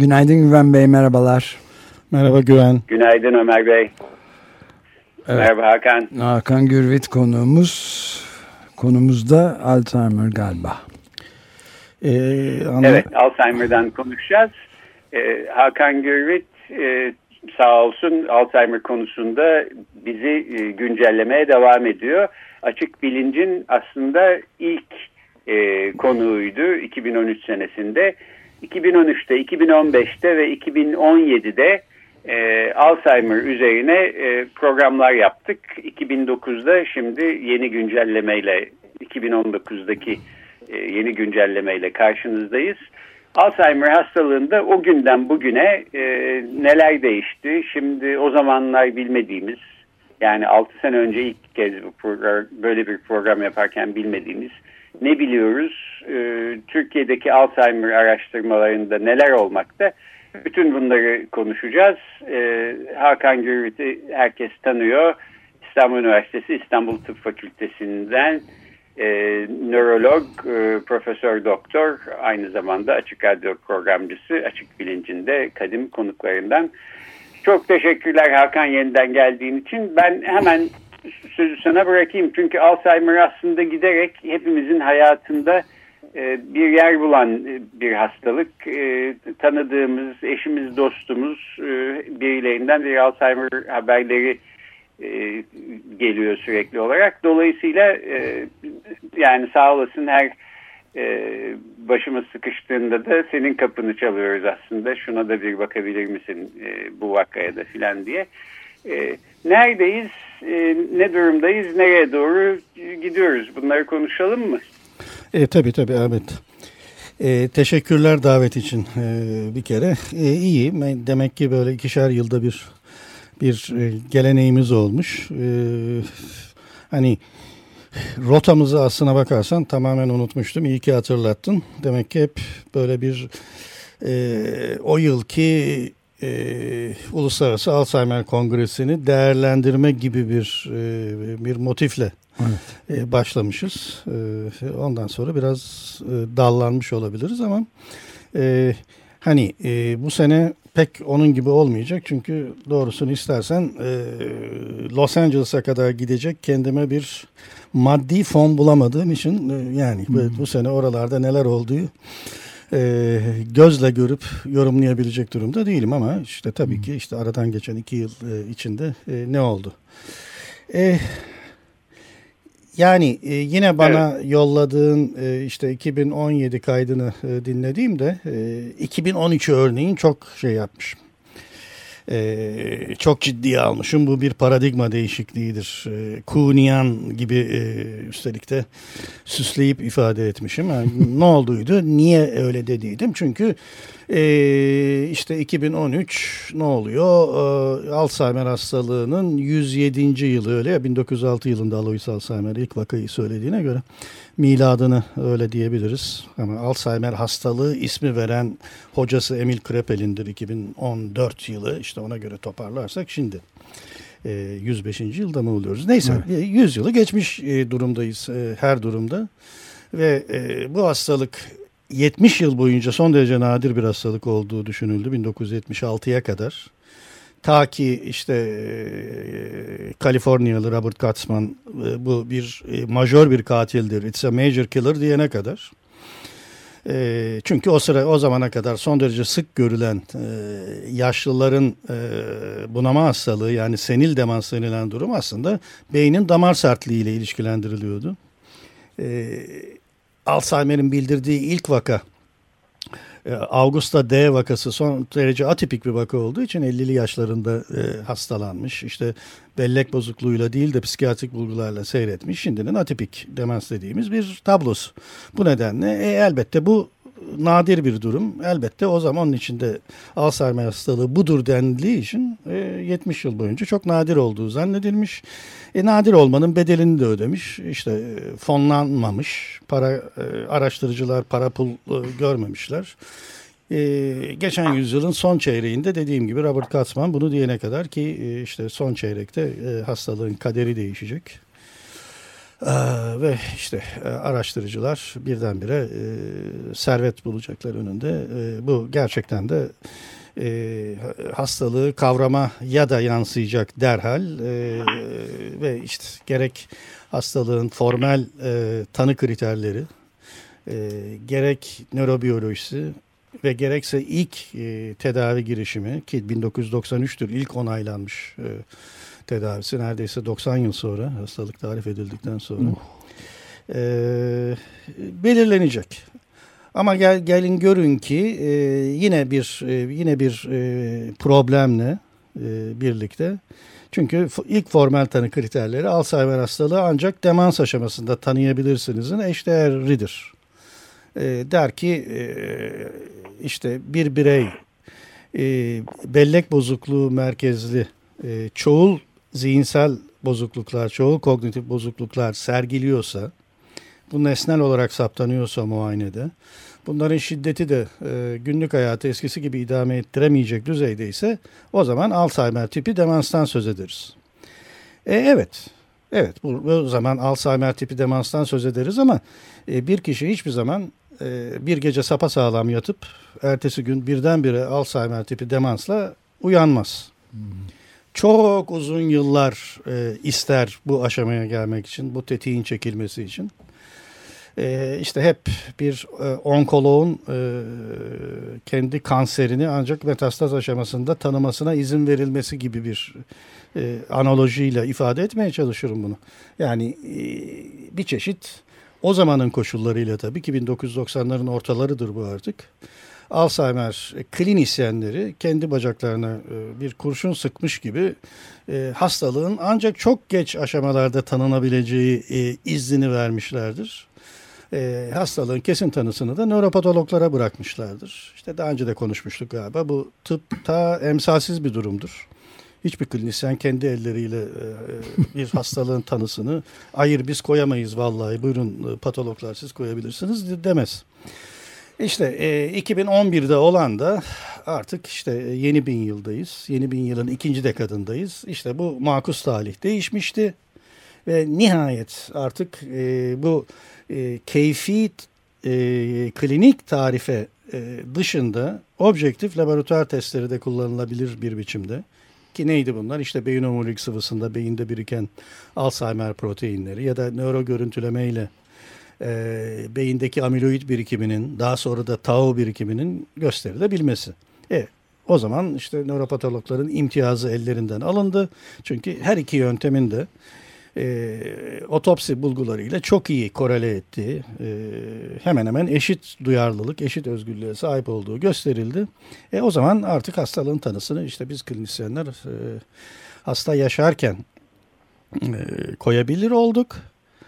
Günaydın Güven Bey, merhabalar. Merhaba Güven. Günaydın Ömer Bey. Evet. Merhaba Hakan. Hakan Gürvit konuğumuz. Konumuz da Alzheimer galiba. Ee, anla... Evet, Alzheimer'dan konuşacağız. Ee, Hakan Gürvit e, sağ olsun Alzheimer konusunda bizi e, güncellemeye devam ediyor. Açık bilincin aslında ilk e, konuğuydu 2013 senesinde. 2013'te, 2015'te ve 2017'de e, Alzheimer üzerine e, programlar yaptık. 2009'da şimdi yeni güncellemeyle 2019'daki e, yeni güncellemeyle karşınızdayız. Alzheimer hastalığında o günden bugüne e, neler değişti? Şimdi o zamanlar bilmediğimiz yani 6 sene önce ilk kez bu program, böyle bir program yaparken bilmediğimiz ne biliyoruz? E, Türkiye'deki Alzheimer araştırmalarında neler olmakta? Bütün bunları konuşacağız. E, Hakan Gürvit'i herkes tanıyor. İstanbul Üniversitesi İstanbul Tıp Fakültesinden e, nörolog, e, profesör doktor, aynı zamanda açık radyo programcısı, açık bilincinde kadim konuklarından. Çok teşekkürler Hakan yeniden geldiğin için. Ben hemen sözü sana bırakayım. Çünkü Alzheimer aslında giderek hepimizin hayatında e, bir yer bulan e, bir hastalık. E, tanıdığımız, eşimiz, dostumuz birilerinden bir Alzheimer haberleri geliyor sürekli olarak. Dolayısıyla yani sağ olasın her başımız sıkıştığında da senin kapını çalıyoruz aslında. Şuna da bir bakabilir misin bu vakaya da filan diye. E, neredeyiz, e, ne durumdayız, nereye doğru gidiyoruz? Bunları konuşalım mı? E, tabii tabii Ahmet. E, teşekkürler davet için e, bir kere. E, iyi. Demek ki böyle ikişer yılda bir bir e, geleneğimiz olmuş. E, hani rotamızı aslına bakarsan tamamen unutmuştum. İyi ki hatırlattın. Demek ki hep böyle bir e, o yılki e, Uluslararası Alzheimer Kongresi'ni değerlendirme gibi bir e, bir motifle evet. e, başlamışız. E, ondan sonra biraz e, dallanmış olabiliriz ama e, hani e, bu sene pek onun gibi olmayacak. Çünkü doğrusunu istersen e, Los Angeles'a kadar gidecek kendime bir maddi fon bulamadığım için e, yani hmm. bu sene oralarda neler olduğu e, gözle görüp yorumlayabilecek durumda değilim ama işte tabii ki işte aradan geçen iki yıl e, içinde e, ne oldu? E, yani e, yine bana evet. yolladığın e, işte 2017 kaydını e, dinlediğimde e, 2013 örneğin çok şey yapmışım. E, çok ciddiye almışım. Bu bir paradigma değişikliğidir. E, Kuhnian gibi e, üstelik de süsleyip ifade etmişim. Yani ne olduydu? Niye öyle dediydim? Çünkü e, işte 2013 ne oluyor? E, Alzheimer hastalığının 107. yılı öyle ya 1906 yılında Alois Alzheimer ilk vakayı söylediğine göre miladını öyle diyebiliriz. Ama Alzheimer hastalığı ismi veren hocası Emil Krepel'indir 2014 yılı. işte ona göre toparlarsak şimdi 105. E, yılda mı oluyoruz? Neyse evet. 100 yılı geçmiş e, durumdayız e, her durumda. Ve bu hastalık 70 yıl boyunca son derece nadir bir hastalık olduğu düşünüldü 1976'ya kadar. Ta ki işte e, Kaliforniyalı Robert Katzman e, bu bir e, majör bir katildir. It's a major killer diyene kadar. E, çünkü o sıra o zamana kadar son derece sık görülen e, yaşlıların bunama hastalığı yani senil demans denilen durum aslında beynin damar sertliği ile ilişkilendiriliyordu. E, Alzheimer'in bildirdiği ilk vaka e, Augusta D vakası son derece atipik bir vaka olduğu için 50'li yaşlarında e, hastalanmış. İşte bellek bozukluğuyla değil de psikiyatrik bulgularla seyretmiş. Şimdinin atipik demans dediğimiz bir tablosu. Bu nedenle e, elbette bu nadir bir durum. Elbette o zaman içinde Alzheimer hastalığı budur dendiği için e, 70 yıl boyunca çok nadir olduğu zannedilmiş. E, nadir olmanın bedelini de ödemiş. İşte e, fonlanmamış. Para e, araştırıcılar para pul e, görmemişler. Ee, geçen yüzyılın son çeyreğinde dediğim gibi Robert Katzman bunu diyene kadar ki e, işte son çeyrekte e, hastalığın kaderi değişecek. Ee, ve işte e, araştırıcılar birdenbire e, servet bulacaklar önünde. E, bu gerçekten de e, hastalığı kavrama ya da yansıyacak derhal e, ve işte gerek hastalığın formal e, tanı kriterleri e, gerek nörobiyolojisi ve gerekse ilk e, tedavi girişimi ki 1993'tür ilk onaylanmış e, tedavisi neredeyse 90 yıl sonra hastalık tarif edildikten sonra e, belirlenecek. Ama gel, gelin görün ki e, yine bir e, yine bir e, problemle e, birlikte çünkü ilk formel tanı kriterleri Alzheimer hastalığı ancak demans aşamasında tanıyabilirsinizin eşdeğeridir. E, der ki e, işte bir birey e, bellek bozukluğu merkezli e, çoğul zihinsel bozukluklar, çoğul kognitif bozukluklar sergiliyorsa, bu nesnel olarak saptanıyorsa muayenede, bunların şiddeti de e, günlük hayatı eskisi gibi idame ettiremeyecek düzeydeyse o zaman Alzheimer tipi demanstan söz ederiz. E, evet, evet bu, bu zaman Alzheimer tipi demanstan söz ederiz ama e, bir kişi hiçbir zaman e, bir gece sapa sağlam yatıp ertesi gün birdenbire Alzheimer tipi demansla uyanmaz. Hmm. Çok uzun yıllar e, ister bu aşamaya gelmek için, bu tetiğin çekilmesi için. E, işte hep bir e, onkoloğun e, kendi kanserini ancak metastaz aşamasında tanımasına izin verilmesi gibi bir e, analojiyle ifade etmeye çalışıyorum bunu. Yani e, bir çeşit o zamanın koşullarıyla tabii ki 1990'ların ortalarıdır bu artık. Alzheimer klinisyenleri kendi bacaklarına e, bir kurşun sıkmış gibi e, hastalığın ancak çok geç aşamalarda tanınabileceği e, iznini vermişlerdir. Hastalığın kesin tanısını da nöropatologlara bırakmışlardır. İşte daha önce de konuşmuştuk galiba. Bu tıpta emsalsiz bir durumdur hiçbir klinisyen kendi elleriyle bir hastalığın tanısını hayır biz koyamayız vallahi buyurun patologlar siz koyabilirsiniz demez. İşte e, 2011'de olan da artık işte yeni bin yıldayız. Yeni bin yılın ikinci dekadındayız. İşte bu makus talih değişmişti. Ve nihayet artık e, bu e, keyfi e, klinik tarife e, dışında objektif laboratuvar testleri de kullanılabilir bir biçimde. Ki neydi bunlar? İşte beyin omurilik sıvısında beyinde biriken Alzheimer proteinleri ya da nöro görüntülemeyle e, beyindeki amiloid birikiminin daha sonra da tau birikiminin gösterilebilmesi. Evet. O zaman işte nöropatologların imtiyazı ellerinden alındı. Çünkü her iki yöntemin de e, otopsi bulgularıyla çok iyi korele ettiği, e, hemen hemen eşit duyarlılık, eşit özgürlüğe sahip olduğu gösterildi. E, o zaman artık hastalığın tanısını işte biz klinisyenler e, hasta yaşarken e, koyabilir olduk.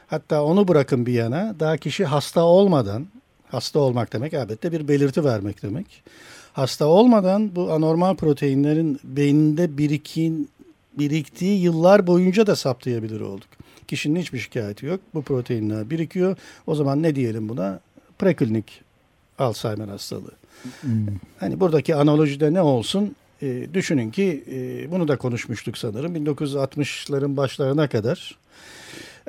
Hatta onu bırakın bir yana daha kişi hasta olmadan, hasta olmak demek elbette bir belirti vermek demek. Hasta olmadan bu anormal proteinlerin beyninde birikin, biriktiği yıllar boyunca da saptayabilir olduk. Kişinin hiçbir şikayeti yok. Bu proteinler birikiyor. O zaman ne diyelim buna? Preklinik Alzheimer hastalığı. Hmm. Hani buradaki analojide ne olsun? E, düşünün ki e, bunu da konuşmuştuk sanırım. 1960'ların başlarına kadar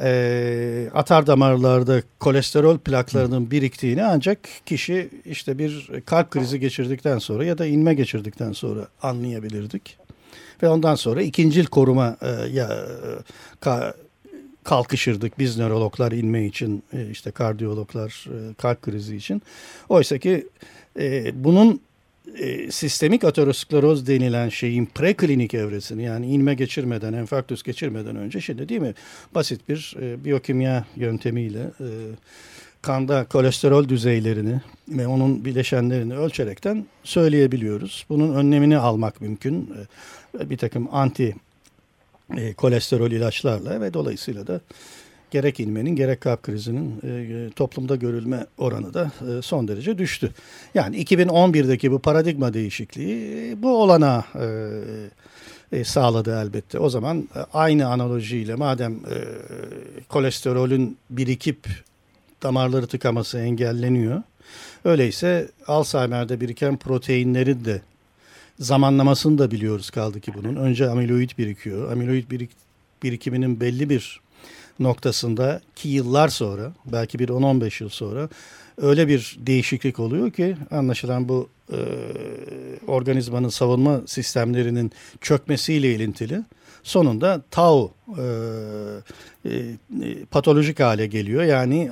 e, atar damarlarda kolesterol plaklarının biriktiğini ancak kişi işte bir kalp krizi geçirdikten sonra ya da inme geçirdikten sonra anlayabilirdik. Ve ondan sonra ikincil koruma e, ya ka, kalkışırdık biz nörologlar inme için e, işte kardiyologlar e, kalp krizi için. Oysa ki e, bunun e, sistemik ateroskleroz denilen şeyin preklinik evresini yani inme geçirmeden, enfarktüs geçirmeden önce şimdi değil mi basit bir e, biyokimya yöntemiyle e, kanda kolesterol düzeylerini ve onun bileşenlerini ölçerekten söyleyebiliyoruz. Bunun önlemini almak mümkün. E, bir takım anti e, kolesterol ilaçlarla ve dolayısıyla da gerek inmenin gerek kalp krizinin e, toplumda görülme oranı da e, son derece düştü. Yani 2011'deki bu paradigma değişikliği e, bu olana e, e, sağladı elbette. O zaman e, aynı analojiyle madem e, kolesterolün birikip damarları tıkaması engelleniyor. Öyleyse Alzheimer'de biriken proteinlerin de zamanlamasını da biliyoruz kaldı ki bunun. Önce amiloid birikiyor. Amiloid birik, birikiminin belli bir noktasında ki yıllar sonra belki bir 10-15 yıl sonra öyle bir değişiklik oluyor ki anlaşılan bu e, organizmanın savunma sistemlerinin çökmesiyle ilintili sonunda tau e, e, patolojik hale geliyor. Yani e,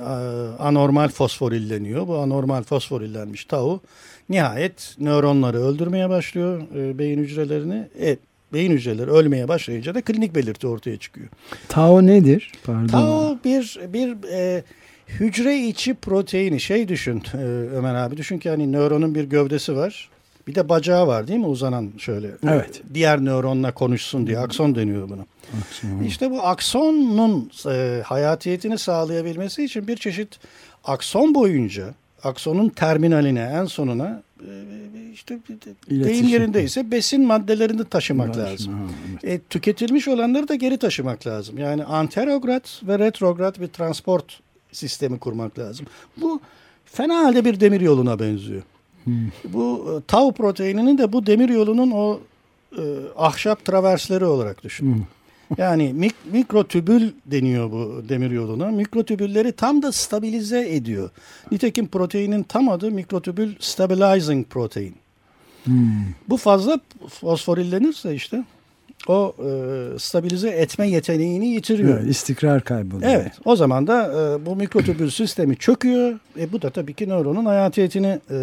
anormal fosforilleniyor. Bu anormal fosforillenmiş tau nihayet nöronları öldürmeye başlıyor e, beyin hücrelerini. E, beyin hücreleri ölmeye başlayınca da klinik belirti ortaya çıkıyor. Tau nedir? Pardon. Tau bir bir e, hücre içi proteini. Şey düşün e, Ömer abi düşün ki hani nöronun bir gövdesi var. Bir de bacağı var değil mi uzanan şöyle. Evet. Diğer nöronla konuşsun diye akson deniyor buna. Akson. İşte bu aksonun e, hayatiyetini sağlayabilmesi için bir çeşit akson boyunca aksonun terminaline en sonuna e, işte deyim yerindeyse besin maddelerini taşımak Ulaşım, lazım. Ha, evet. e, tüketilmiş olanları da geri taşımak lazım. Yani anterograd ve retrograd bir transport sistemi kurmak lazım. Bu fena halde bir demir yoluna benziyor. Hmm. Bu e, tau proteininin de bu demir yolunun o e, ahşap traversleri olarak düşün. Hmm. Yani mik mikrotübül deniyor bu demir yoluna. Mikrotübülleri tam da stabilize ediyor. Nitekim proteinin tam adı mikrotübül stabilizing protein. Hmm. Bu fazla fosforillenirse işte o e, stabilize etme yeteneğini yitiriyor. Evet, istikrar kayboluyor. Evet. O zaman da e, bu mikrotübül sistemi çöküyor. E, bu da tabii ki nöronun hayatiyetini e,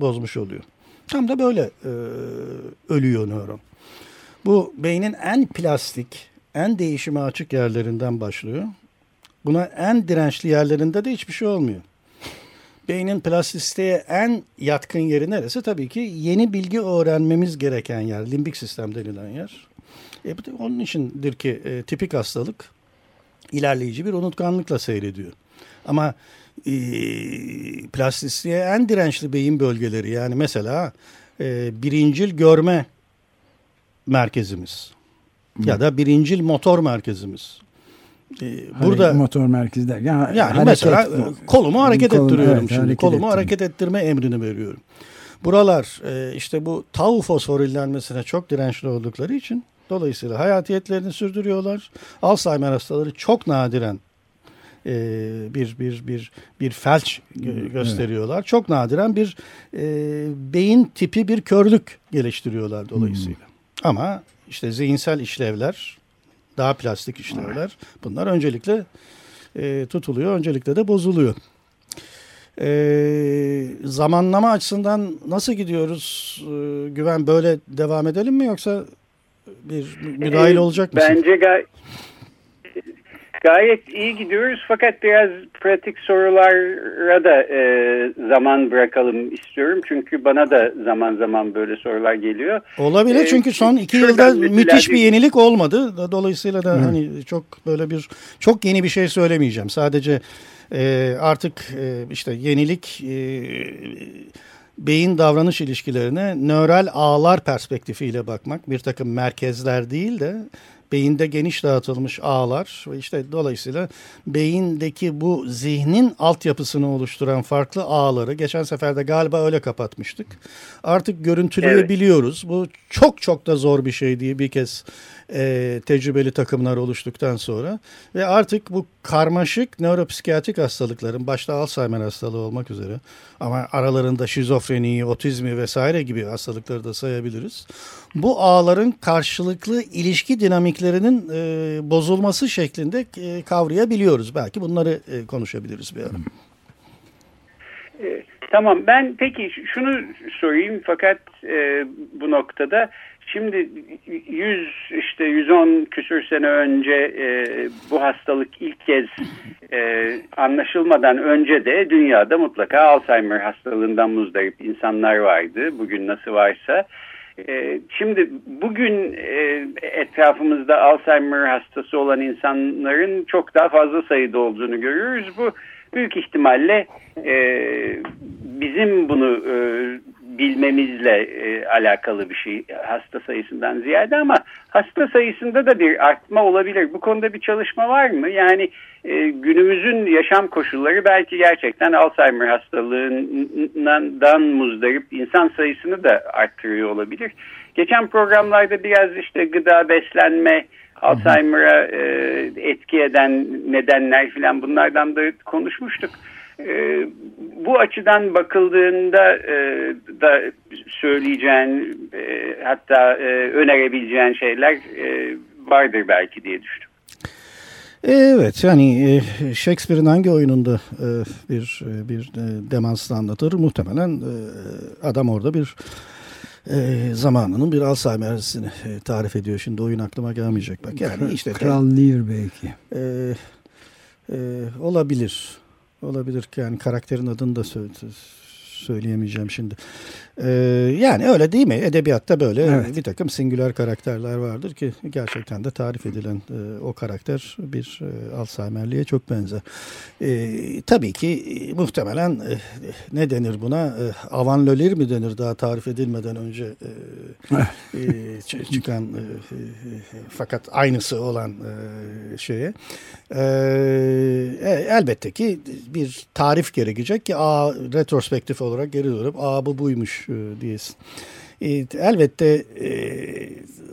bozmuş oluyor. Tam da böyle e, ölüyor nöron. Bu beynin en plastik, en değişime açık yerlerinden başlıyor. Buna en dirençli yerlerinde de hiçbir şey olmuyor. Beynin plastisiteye en yatkın yeri neresi? Tabii ki yeni bilgi öğrenmemiz gereken yer. Limbik sistem denilen yer. E, onun içindir ki e, tipik hastalık ilerleyici bir unutkanlıkla seyrediyor. Ama e, plastisliğe en dirençli beyin bölgeleri yani mesela e, birincil görme merkezimiz. Ya da birincil motor merkezimiz. Ee, burada motor merkezi der. Yani, yani mesela kolumu hareket Kolum, ettiriyorum evet, şimdi. Hareket kolumu ettirme. hareket ettirme emrini veriyorum. Buralar e, işte bu tau fosforillenmesine çok dirençli oldukları için Dolayısıyla hayatiyetlerini sürdürüyorlar. Alzheimer hastaları çok nadiren e, bir bir bir bir felç gösteriyorlar. Evet. Çok nadiren bir e, beyin tipi bir körlük geliştiriyorlar dolayısıyla. Hmm. Ama işte zihinsel işlevler, daha plastik işlevler bunlar öncelikle e, tutuluyor, öncelikle de bozuluyor. E, zamanlama açısından nasıl gidiyoruz? E, güven böyle devam edelim mi yoksa bir müdahil olacak mısın? Bence gay gayet iyi gidiyoruz fakat biraz pratik sorulara da e, zaman bırakalım istiyorum. Çünkü bana da zaman zaman böyle sorular geliyor. Olabilir ee, çünkü son iki yılda müthiş bir yenilik olmadı. Dolayısıyla da Hı. hani çok böyle bir çok yeni bir şey söylemeyeceğim. Sadece e, artık e, işte yenilik e, beyin davranış ilişkilerine nöral ağlar perspektifiyle bakmak. Bir takım merkezler değil de beyinde geniş dağıtılmış ağlar ve işte dolayısıyla beyindeki bu zihnin altyapısını oluşturan farklı ağları geçen sefer de galiba öyle kapatmıştık. Artık görüntüleyebiliyoruz. Evet. Bu çok çok da zor bir şey diye bir kez e, tecrübeli takımlar oluştuktan sonra ve artık bu karmaşık nöropsikiyatrik hastalıkların başta Alzheimer hastalığı olmak üzere ama aralarında şizofreniyi, otizmi vesaire gibi hastalıkları da sayabiliriz. Bu ağların karşılıklı ilişki dinamiklerinin e, bozulması şeklinde e, kavrayabiliyoruz. Belki bunları e, konuşabiliriz bir ara. E, tamam ben peki şunu sorayım fakat e, bu noktada Şimdi 100 işte 110 küsür sene önce e, bu hastalık ilk kez e, anlaşılmadan önce de dünyada mutlaka Alzheimer hastalığından muzdarip insanlar vardı. Bugün nasıl varsa E, şimdi bugün e, etrafımızda Alzheimer hastası olan insanların çok daha fazla sayıda olduğunu görüyoruz. Bu büyük ihtimalle e, bizim bunu e, bilmemizle e, alakalı bir şey hasta sayısından ziyade ama hasta sayısında da bir artma olabilir. Bu konuda bir çalışma var mı? Yani e, günümüzün yaşam koşulları belki gerçekten Alzheimer hastalığından muzdarip insan sayısını da arttırıyor olabilir. Geçen programlarda biraz işte gıda, beslenme, Alzheimer'a e, etki eden nedenler filan bunlardan da konuşmuştuk. E, bu açıdan bakıldığında e, da söyleyeceğin e, hatta e, önerebileceğin şeyler e, vardır belki diye düşündüm. Evet yani e, Shakespeare'in hangi oyununda e, bir e, bir demans anlatır muhtemelen adam orada bir zamanının bir Alzheimer'sini tarif ediyor. Şimdi oyun aklıma gelmeyecek bak. Yani işte Kral Lear belki. E, e, olabilir. Olabilir yani karakterin adını da söyleyemeyeceğim şimdi. Ee, yani öyle değil mi? Edebiyatta böyle evet. bir takım singüler karakterler vardır ki gerçekten de tarif edilen e, o karakter bir e, Alzheimer'liğe çok benzer. E, tabii ki e, muhtemelen e, ne denir buna? E, avanlölir mi denir daha tarif edilmeden önce e, e, çıkan e, e, fakat aynısı olan e, şeye. E, e, elbette ki bir tarif gerekecek ki a retrospektif olarak geri dönüp a bu buymuş e, diyesin. E, elbette e,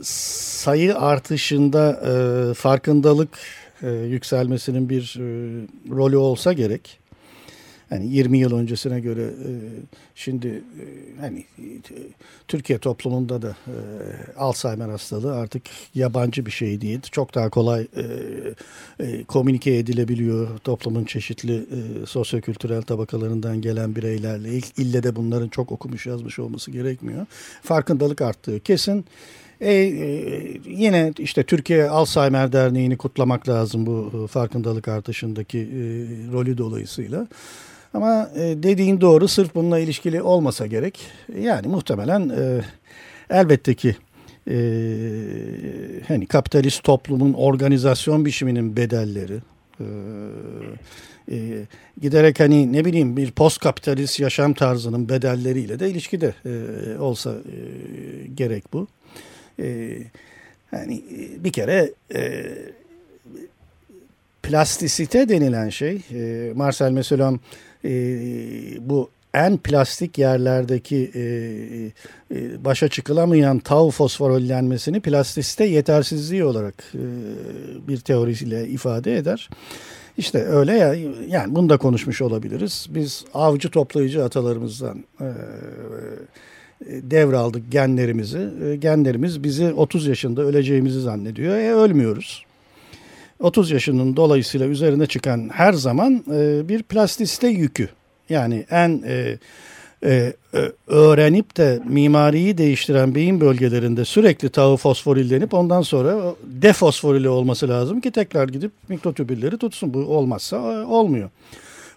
sayı artışında farkındalık yükselmesinin bir rolü olsa gerek. Yani 20 yıl öncesine göre e, şimdi e, hani e, Türkiye toplumunda da Alzheimer hastalığı artık yabancı bir şey değil. Çok daha kolay komünike edilebiliyor toplumun çeşitli sosyokültürel tabakalarından gelen bireylerle. İlle de bunların çok okumuş yazmış olması gerekmiyor. Farkındalık arttığı kesin. E, e, yine işte Türkiye Alzheimer Derneği'ni kutlamak lazım bu farkındalık artışındaki e, rolü dolayısıyla. Ama e, dediğin doğru sırf bununla ilişkili olmasa gerek. Yani muhtemelen e, elbette ki e, hani kapitalist toplumun organizasyon biçiminin bedelleri e, giderek hani ne bileyim bir post kapitalist yaşam tarzının bedelleriyle de ilişkide olsa gerek bu. E, yani bir kere plastisite denilen şey Marcel Mesolon e, bu en plastik yerlerdeki e, e, başa çıkılamayan tau fosforollenmesini plastisite yetersizliği olarak e, bir teorisiyle ifade eder. İşte öyle ya yani bunu da konuşmuş olabiliriz. Biz avcı toplayıcı atalarımızdan e, devraldık genlerimizi. E, genlerimiz bizi 30 yaşında öleceğimizi zannediyor. E ölmüyoruz. 30 yaşının dolayısıyla üzerine çıkan her zaman e, bir plastiste yükü. Yani en e, e, öğrenip de mimariyi değiştiren beyin bölgelerinde sürekli tağı fosforillenip ondan sonra defosforili olması lazım ki tekrar gidip mikrotübülleri tutsun. Bu olmazsa e, olmuyor.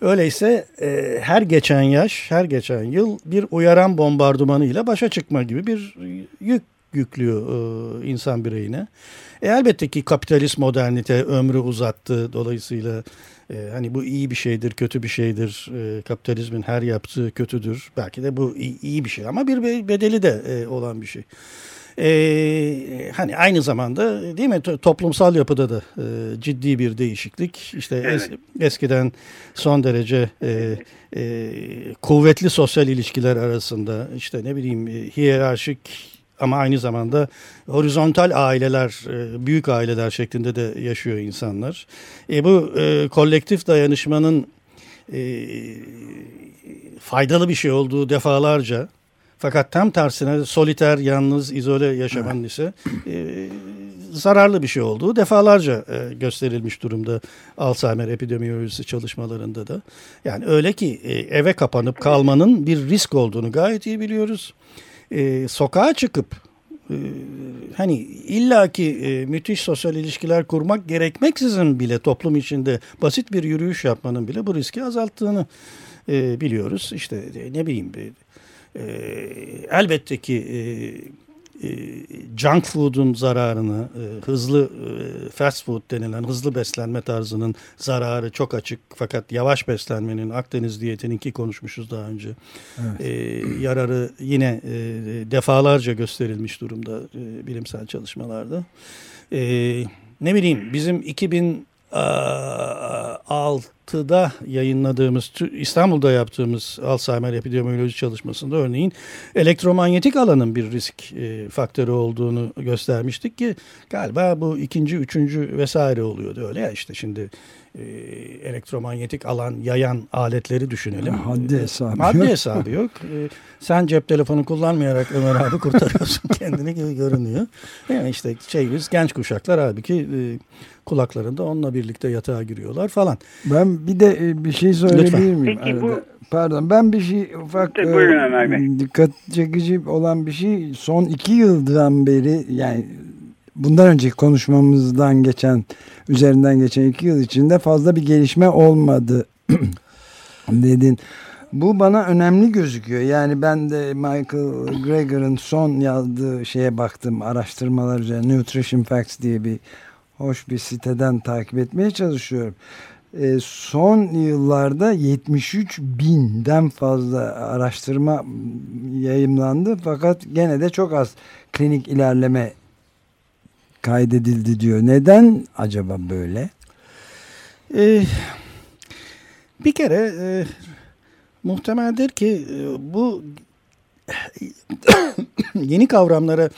Öyleyse e, her geçen yaş, her geçen yıl bir uyaran bombardımanıyla başa çıkma gibi bir yük yüklüyor e, insan bireyine. E, elbette ki kapitalist modernite ömrü uzattı. Dolayısıyla e, hani bu iyi bir şeydir, kötü bir şeydir. E, kapitalizmin her yaptığı kötüdür. Belki de bu iyi, iyi bir şey ama bir bedeli de e, olan bir şey. Ee, hani aynı zamanda değil mi toplumsal yapıda da e, ciddi bir değişiklik. İşte evet. es, eskiden son derece e, e, kuvvetli sosyal ilişkiler arasında işte ne bileyim e, hiyerarşik ama aynı zamanda horizontal aileler, e, büyük aileler şeklinde de yaşıyor insanlar. E bu e, kolektif dayanışmanın e, faydalı bir şey olduğu defalarca fakat tam tersine soliter, yalnız, izole yaşamanın ise e, zararlı bir şey olduğu defalarca e, gösterilmiş durumda Alzheimer epidemiyolojisi çalışmalarında da. Yani öyle ki e, eve kapanıp kalmanın bir risk olduğunu gayet iyi biliyoruz e, sokağa çıkıp e, hani illaki e, müthiş sosyal ilişkiler kurmak gerekmeksizin bile toplum içinde basit bir yürüyüş yapmanın bile bu riski azalttığını e, biliyoruz. İşte e, ne bileyim e, elbette ki e, junk food'un zararını, e, hızlı e, fast food denilen hızlı beslenme tarzının zararı çok açık. Fakat yavaş beslenmenin Akdeniz diyetinin ki konuşmuşuz daha önce. Evet. E, yararı yine e, defalarca gösterilmiş durumda e, bilimsel çalışmalarda. E, ne bileyim bizim 2000 6'da yayınladığımız İstanbul'da yaptığımız Alzheimer epidemioloji çalışmasında örneğin elektromanyetik alanın bir risk e, faktörü olduğunu göstermiştik ki galiba bu ikinci, üçüncü vesaire oluyordu öyle ya işte şimdi e, elektromanyetik alan yayan aletleri düşünelim. Haddi hesabı Haddi yok. hesabı yok. E, sen cep telefonu kullanmayarak Ömer abi kurtarıyorsun kendini gibi görünüyor. Yani işte şeyimiz genç kuşaklar halbuki e, kulaklarında onunla birlikte yatağa giriyorlar falan. Ben bir de e, bir şey söyleyebilir miyim? Peki bu Pardon ben bir şey ufak e, dikkat çekici olan bir şey son iki yıldan beri yani bundan önceki konuşmamızdan geçen üzerinden geçen iki yıl içinde fazla bir gelişme olmadı dedin. Bu bana önemli gözüküyor. Yani ben de Michael Greger'ın son yazdığı şeye baktım. Araştırmalar üzerine Nutrition Facts diye bir hoş bir siteden takip etmeye çalışıyorum. E, son yıllarda 73 binden fazla araştırma yayımlandı. Fakat gene de çok az klinik ilerleme kaydedildi diyor. Neden acaba böyle? Ee, bir kere e, muhtemeldir ki e, bu yeni kavramlara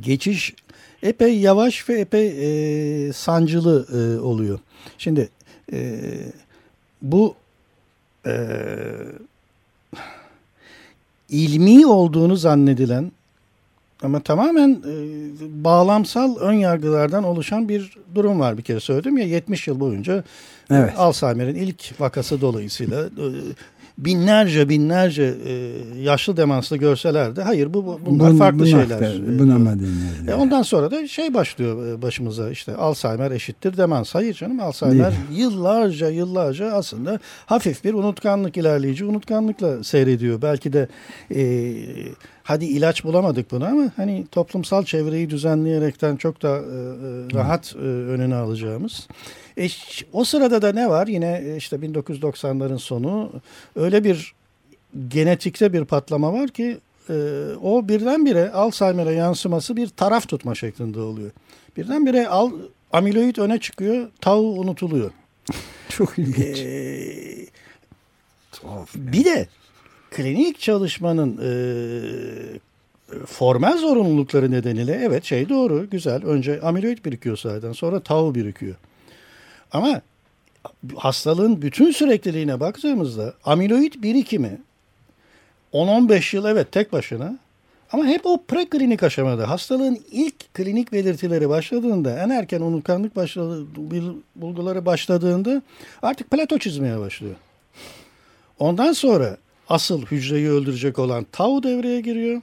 geçiş epey yavaş ve epey e, sancılı e, oluyor. Şimdi e, bu e, ilmi olduğunu zannedilen ama tamamen e, bağlamsal ön yargılardan oluşan bir durum var bir kere söyledim ya 70 yıl boyunca evet. e, Alzheimer'in ilk vakası dolayısıyla e, binlerce binlerce e, yaşlı demanslı görseler de hayır bu bunlar Bun, farklı şeyler. Da, buna mı e, ondan sonra da şey başlıyor e, başımıza işte Alzheimer eşittir demans. Hayır canım Alzheimer Değil. yıllarca yıllarca aslında hafif bir unutkanlık ilerleyici unutkanlıkla seyrediyor. Belki de e, hadi ilaç bulamadık buna ama hani toplumsal çevreyi düzenleyerekten çok da e, e rahat e, önüne alacağımız. E, o sırada da ne var? Yine e, işte 1990'ların sonu öyle bir genetikte bir patlama var ki e, o birdenbire Alzheimer'e yansıması bir taraf tutma şeklinde oluyor. Birdenbire al, amiloid öne çıkıyor, tau unutuluyor. Çok ilginç. Ee, Tuhaf. Bir de klinik çalışmanın e, formel zorunlulukları nedeniyle evet şey doğru güzel önce amiloid birikiyor zaten sonra tau birikiyor. Ama hastalığın bütün sürekliliğine baktığımızda amiloid birikimi 10-15 yıl evet tek başına ama hep o preklinik aşamada hastalığın ilk klinik belirtileri başladığında en erken unutkanlık başladı, bulguları başladığında artık plato çizmeye başlıyor. Ondan sonra asıl hücreyi öldürecek olan tau devreye giriyor.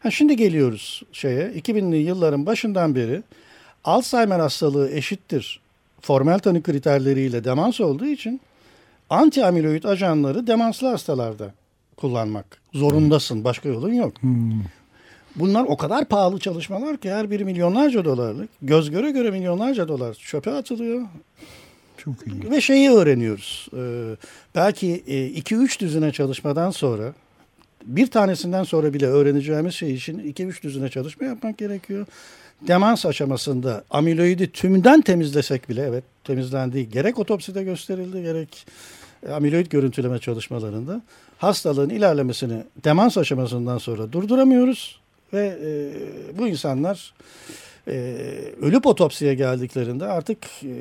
Ha şimdi geliyoruz şeye 2000'li yılların başından beri Alzheimer hastalığı eşittir formel tanı kriterleriyle demans olduğu için anti amiloid ajanları demanslı hastalarda kullanmak zorundasın. Başka yolun yok. Hmm. Bunlar o kadar pahalı çalışmalar ki her biri milyonlarca dolarlık. Göz göre göre milyonlarca dolar çöpe atılıyor. Çok iyi. Ve şeyi öğreniyoruz. Ee, belki 2-3 e, düzine çalışmadan sonra bir tanesinden sonra bile öğreneceğimiz şey için 2-3 düzine çalışma yapmak gerekiyor demans aşamasında amiloidi tümden temizlesek bile evet temizlendiği gerek otopside gösterildi gerek e, amiloid görüntüleme çalışmalarında hastalığın ilerlemesini demans aşamasından sonra durduramıyoruz ve e, bu insanlar e, ölüp otopsiye geldiklerinde artık e,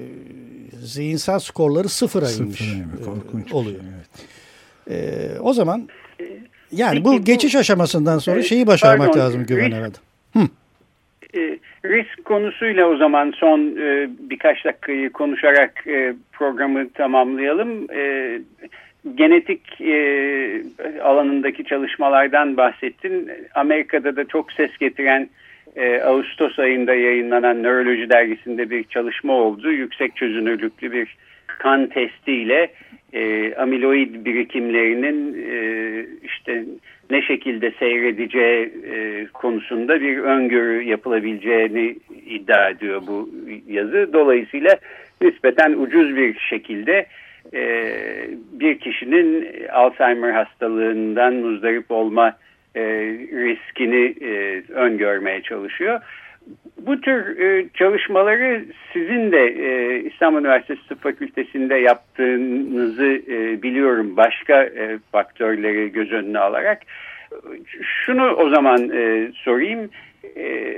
zihinsel skorları sıfıra inmiş e, oluyor. Evet. E, o zaman yani Peki, bu geçiş bu, aşamasından sonra şeyi başarmak pardon, lazım güven herhalde. Hı. E, risk konusuyla o zaman son e, birkaç dakikayı konuşarak e, programı tamamlayalım. E, genetik e, alanındaki çalışmalardan bahsettin. Amerika'da da çok ses getiren e, Ağustos ayında yayınlanan Nöroloji dergisinde bir çalışma oldu. Yüksek çözünürlüklü bir kan testiyle e, amiloid birikimlerinin e, işte ne şekilde seyredeceği e, konusunda bir öngörü yapılabileceğini iddia ediyor bu yazı. Dolayısıyla nispeten ucuz bir şekilde e, bir kişinin Alzheimer hastalığından muzdarip olma e, riskini e, öngörmeye çalışıyor. Bu tür e, çalışmaları sizin de e, İstanbul Üniversitesi Tıp Fakültesi'nde yaptığınızı e, biliyorum başka e, faktörleri göz önüne alarak. Şunu o zaman e, sorayım. E,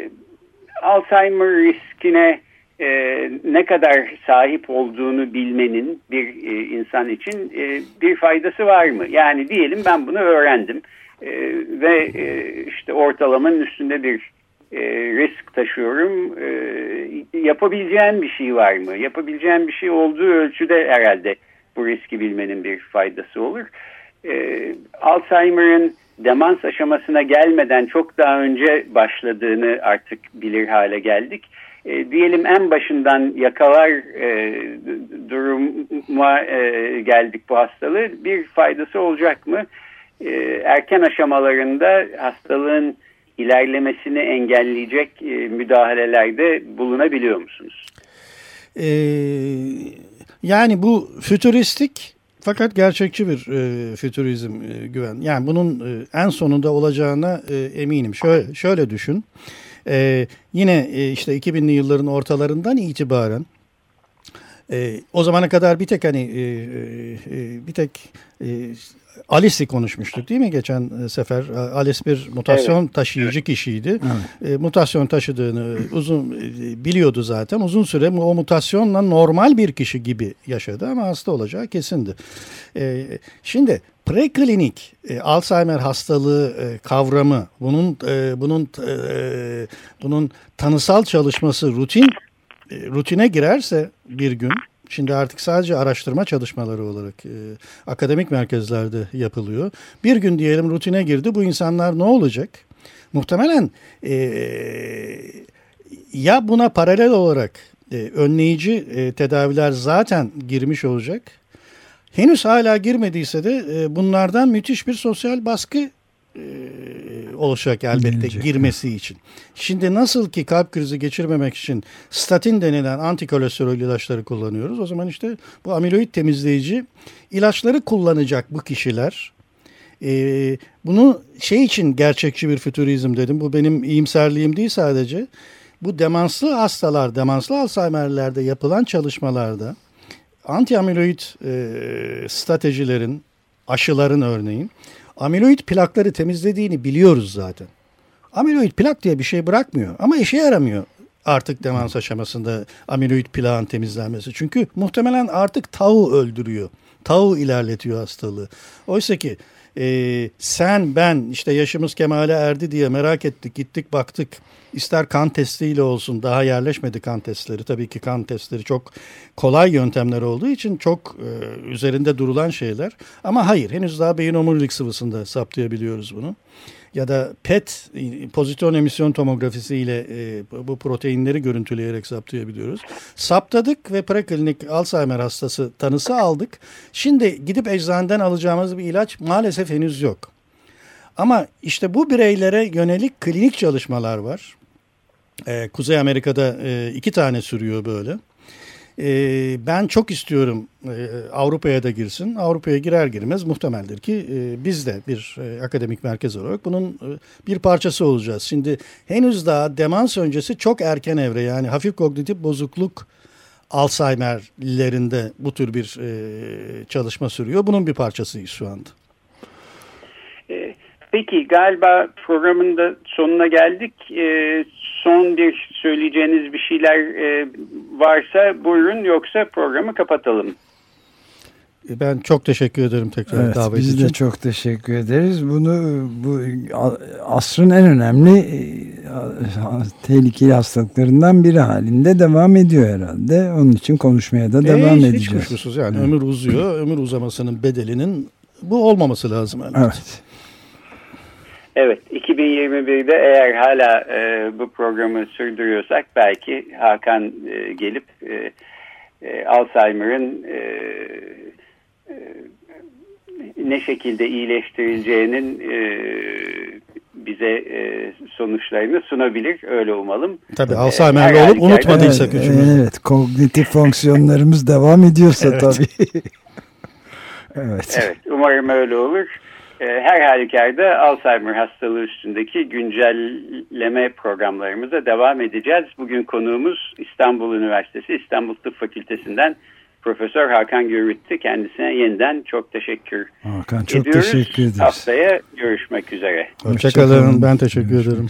Alzheimer riskine e, ne kadar sahip olduğunu bilmenin bir e, insan için e, bir faydası var mı? Yani diyelim ben bunu öğrendim e, ve e, işte ortalamanın üstünde bir e, risk taşıyorum. E, yapabileceğim bir şey var mı? Yapabileceğim bir şey olduğu ölçüde herhalde bu riski bilmenin bir faydası olur. E, Alzheimer'ın demans aşamasına gelmeden çok daha önce başladığını artık bilir hale geldik. E, diyelim en başından yakalar e, duruma e, geldik bu hastalığı bir faydası olacak mı? E, erken aşamalarında hastalığın ilerlemesini engelleyecek e, müdahalelerde bulunabiliyor musunuz? Ee, yani bu fütüristik fakat gerçekçi bir e, fütürizm e, güven. Yani bunun e, en sonunda olacağına e, eminim. Şöyle, şöyle düşün. E, yine e, işte 2000'li yılların ortalarından itibaren e, o zamana kadar bir tek hani e, e, bir tek e, Alice'i konuşmuştuk değil mi geçen e, sefer? Alice bir mutasyon evet. taşıyıcı kişiydi. Evet. E, mutasyon taşıdığını uzun e, biliyordu zaten. Uzun süre o mutasyonla normal bir kişi gibi yaşadı ama hasta olacağı kesindi. E, şimdi preklinik e, Alzheimer hastalığı e, kavramı, bunun e, bunun e, bunun tanısal çalışması rutin e, rutine girerse bir gün Şimdi artık sadece araştırma çalışmaları olarak e, akademik merkezlerde yapılıyor. Bir gün diyelim rutine girdi. Bu insanlar ne olacak? Muhtemelen e, ya buna paralel olarak e, önleyici e, tedaviler zaten girmiş olacak. Henüz hala girmediyse de e, bunlardan müthiş bir sosyal baskı e, olacak elbette Gelecek. girmesi için. Şimdi nasıl ki kalp krizi geçirmemek için statin denilen antikolesterol ilaçları kullanıyoruz. O zaman işte bu amiloid temizleyici ilaçları kullanacak bu kişiler. Ee, bunu şey için gerçekçi bir fütürizm dedim. Bu benim iyimserliğim değil sadece. Bu demanslı hastalar, demanslı Alzheimer'lerde yapılan çalışmalarda anti amiloid e, stratejilerin, aşıların örneğin amiloid plakları temizlediğini biliyoruz zaten. Amiloid plak diye bir şey bırakmıyor ama işe yaramıyor artık demans aşamasında amiloid plağın temizlenmesi. Çünkü muhtemelen artık tau öldürüyor. Tau ilerletiyor hastalığı. Oysa ki e, sen ben işte yaşımız kemale erdi diye merak ettik gittik baktık. İster kan testiyle olsun daha yerleşmedi kan testleri. Tabii ki kan testleri çok kolay yöntemler olduğu için çok e, üzerinde durulan şeyler. Ama hayır henüz daha beyin omurilik sıvısında saptayabiliyoruz bunu ya da PET pozitron emisyon tomografisi ile e, bu proteinleri görüntüleyerek saptayabiliyoruz. Saptadık ve preklinik Alzheimer hastası tanısı aldık. Şimdi gidip eczaneden alacağımız bir ilaç maalesef henüz yok. Ama işte bu bireylere yönelik klinik çalışmalar var. Ee, Kuzey Amerika'da e, iki tane sürüyor böyle. E, ben çok istiyorum e, Avrupa'ya da girsin. Avrupa'ya girer girmez muhtemeldir ki e, biz de bir e, akademik merkez olarak bunun e, bir parçası olacağız. Şimdi henüz daha demans öncesi çok erken evre yani hafif kognitif bozukluk Alzheimer'lerinde bu tür bir e, çalışma sürüyor. Bunun bir parçasıyız şu anda. E, peki galiba programın da sonuna geldik. E, son bir söyleyeceğiniz bir şeyler e, varsa buyurun yoksa programı kapatalım. E, ben çok teşekkür ederim tekrar evet, davet biz için. Biz de çok teşekkür ederiz. Bunu bu asrın en önemli e, tehlikeli hastalıklarından biri halinde devam ediyor herhalde. Onun için konuşmaya da devam e, hiç, edeceğiz. Hiç kuşkusuz yani evet. ömür uzuyor. Ömür uzamasının bedelinin bu olmaması lazım elbette. Evet. Evet, 2021'de eğer hala e, bu programı sürdürüyorsak belki Hakan e, gelip e, e, Alzheimer'ın e, e, ne şekilde iyileştirileceğinin e, bize e, sonuçlarını sunabilir. Öyle umalım. Tabii Alzheimer'li e, olup unutmadıysak evet, Evet, kognitif fonksiyonlarımız devam ediyorsa evet. tabii. evet. evet, umarım öyle olur. E, her halükarda Alzheimer hastalığı üstündeki güncelleme programlarımıza devam edeceğiz. Bugün konuğumuz İstanbul Üniversitesi İstanbul Tıp Fakültesinden Profesör Hakan Gürvit'ti. Kendisine yeniden çok teşekkür Hakan, çok ediyoruz. teşekkür ederiz. Haftaya görüşmek üzere. Hoşçakalın. Hoşça ben teşekkür Görüşmek. ederim.